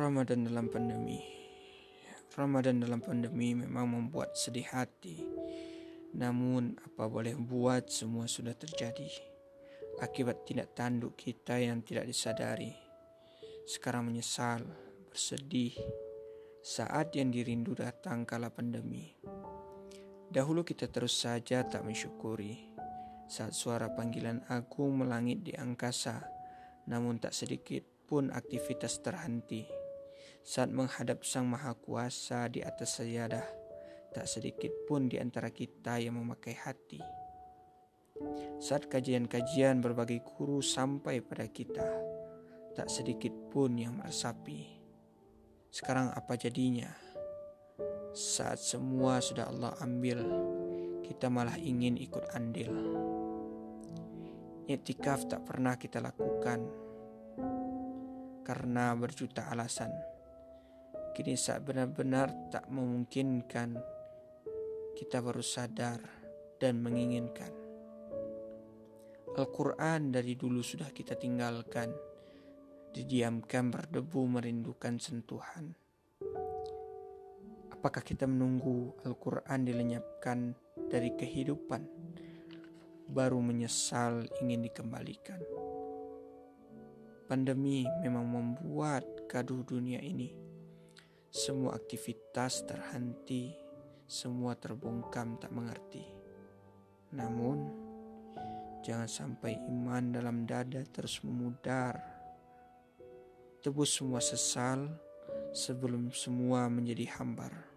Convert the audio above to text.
Ramadan dalam pandemi. Ramadan dalam pandemi memang membuat sedih hati. Namun apa boleh buat semua sudah terjadi. Akibat tindak tanduk kita yang tidak disadari. Sekarang menyesal, bersedih saat yang dirindu datang kala pandemi. Dahulu kita terus saja tak mensyukuri saat suara panggilan agung melangit di angkasa, namun tak sedikit pun aktivitas terhenti. Saat menghadap Sang Maha Kuasa di atas sajadah, tak sedikit pun di antara kita yang memakai hati. Saat kajian-kajian berbagai guru sampai pada kita, tak sedikit pun yang meresapi. Sekarang apa jadinya? Saat semua sudah Allah ambil, kita malah ingin ikut andil. Iktikaf tak pernah kita lakukan karena berjuta alasan. Kini saat benar-benar tak memungkinkan, kita baru sadar dan menginginkan. Al-Quran dari dulu sudah kita tinggalkan, didiamkan berdebu merindukan sentuhan. Apakah kita menunggu Al-Quran dilenyapkan dari kehidupan, baru menyesal ingin dikembalikan? Pandemi memang membuat gaduh dunia ini. Semua aktivitas terhenti, semua terbungkam tak mengerti. Namun, jangan sampai iman dalam dada terus memudar. Tebus semua sesal sebelum semua menjadi hambar.